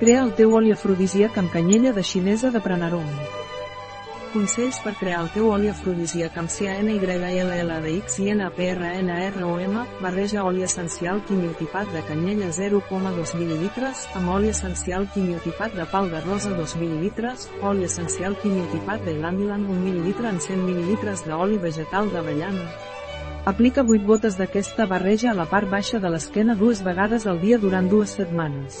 Crea el teu oli afrodisíac amb canyella de xinesa de Pranarum. Consells per crear el teu oli afrodisíac amb CANYLLDX i NPRNROM, barreja oli essencial quimiotipat de canyella 0,2 ml, amb oli essencial quimiotipat de pal de rosa 2 ml, oli essencial quimiotipat de Landilan 1 ml en 100 ml d'oli vegetal d'avellana. Aplica 8 gotes d'aquesta barreja a la part baixa de l'esquena dues vegades al dia durant dues setmanes.